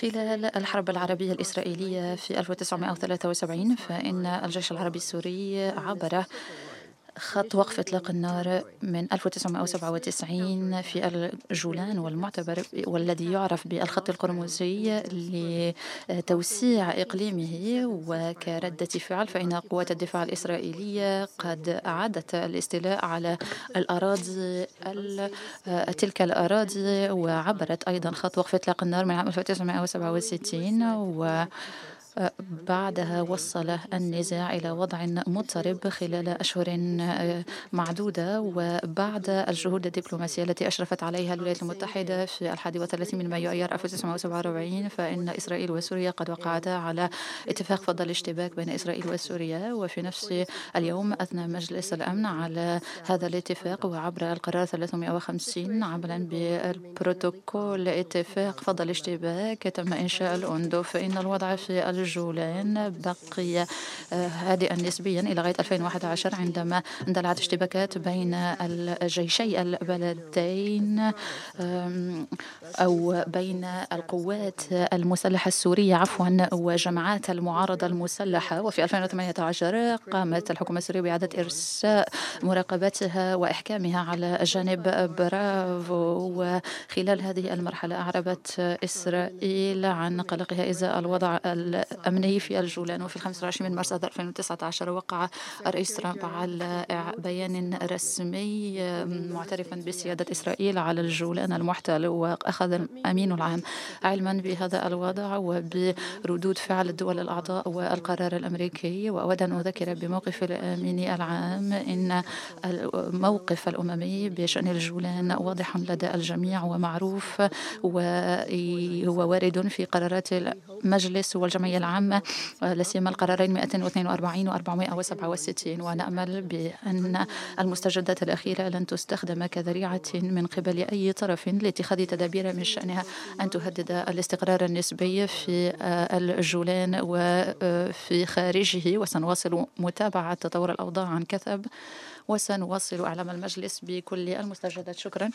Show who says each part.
Speaker 1: خلال الحرب العربية الإسرائيلية في 1973 فإن الجيش العربي السوري عبر خط وقف إطلاق النار من 1997 في الجولان والمعتبر والذي يعرف بالخط القرمزي لتوسيع إقليمه وكردة فعل فإن قوات الدفاع الإسرائيلية قد أعادت الاستيلاء على الأراضي تلك الأراضي وعبرت أيضا خط وقف إطلاق النار من عام 1967 و بعدها وصل النزاع إلى وضع مضطرب خلال أشهر آه، معدودة. وبعد الجهود الدبلوماسية التي أشرفت عليها الولايات المتحدة في الحادي وثلاثين من مايو أيار 1947 فإن إسرائيل وسوريا قد وقعتا على اتفاق فض الاشتباك بين إسرائيل وسوريا. وفي نفس اليوم أثنى مجلس الأمن على هذا الاتفاق. وعبر القرار 350 عملا بالبروتوكول اتفاق فض الاشتباك تم إنشاء الأندو فإن الوضع في الجولان بقي آه، هادئا نسبيا إلى غاية 2011 عندما اندلعت اشتباكات بين الجيشي البلدين أو بين القوات المسلحة السورية عفوا وجماعات المعارضة المسلحة. وفي 2018 قامت الحكومة السورية بإعادة إرساء مراقبتها وإحكامها على جانب برافو. وخلال هذه المرحلة أعربت إسرائيل عن قلقها إزاء الوضع الأمني في الجولان وفي 25 من مارس 2019 وقع الرئيس ترامب على بيان رسمي معترفا بسيادة إسرائيل على الجولان المحتل وأخذ الأمين العام علما بهذا الوضع وبردود فعل الدول الأعضاء والقرار الأمريكي. وأود أن أذكر بموقف الأمين العام إن الموقف الأممي بشأن الجولان واضح لدى الجميع ومعروف وهو وارد في قرارات المجلس والجمعية العامة لا سيما القرارين 242 و 467 ونأمل بأن المستجدات الأخيرة لن تستخدم كذريعة من قبل أي طرف لاتخاذ تدابير من شأنها أن تهدد الاستقرار النسبي في الجولان وفي خارجه. وسنواصل متابعة تطور الأوضاع عن كثب. وسنواصل إعلام المجلس بكل المستجدات. شكرا.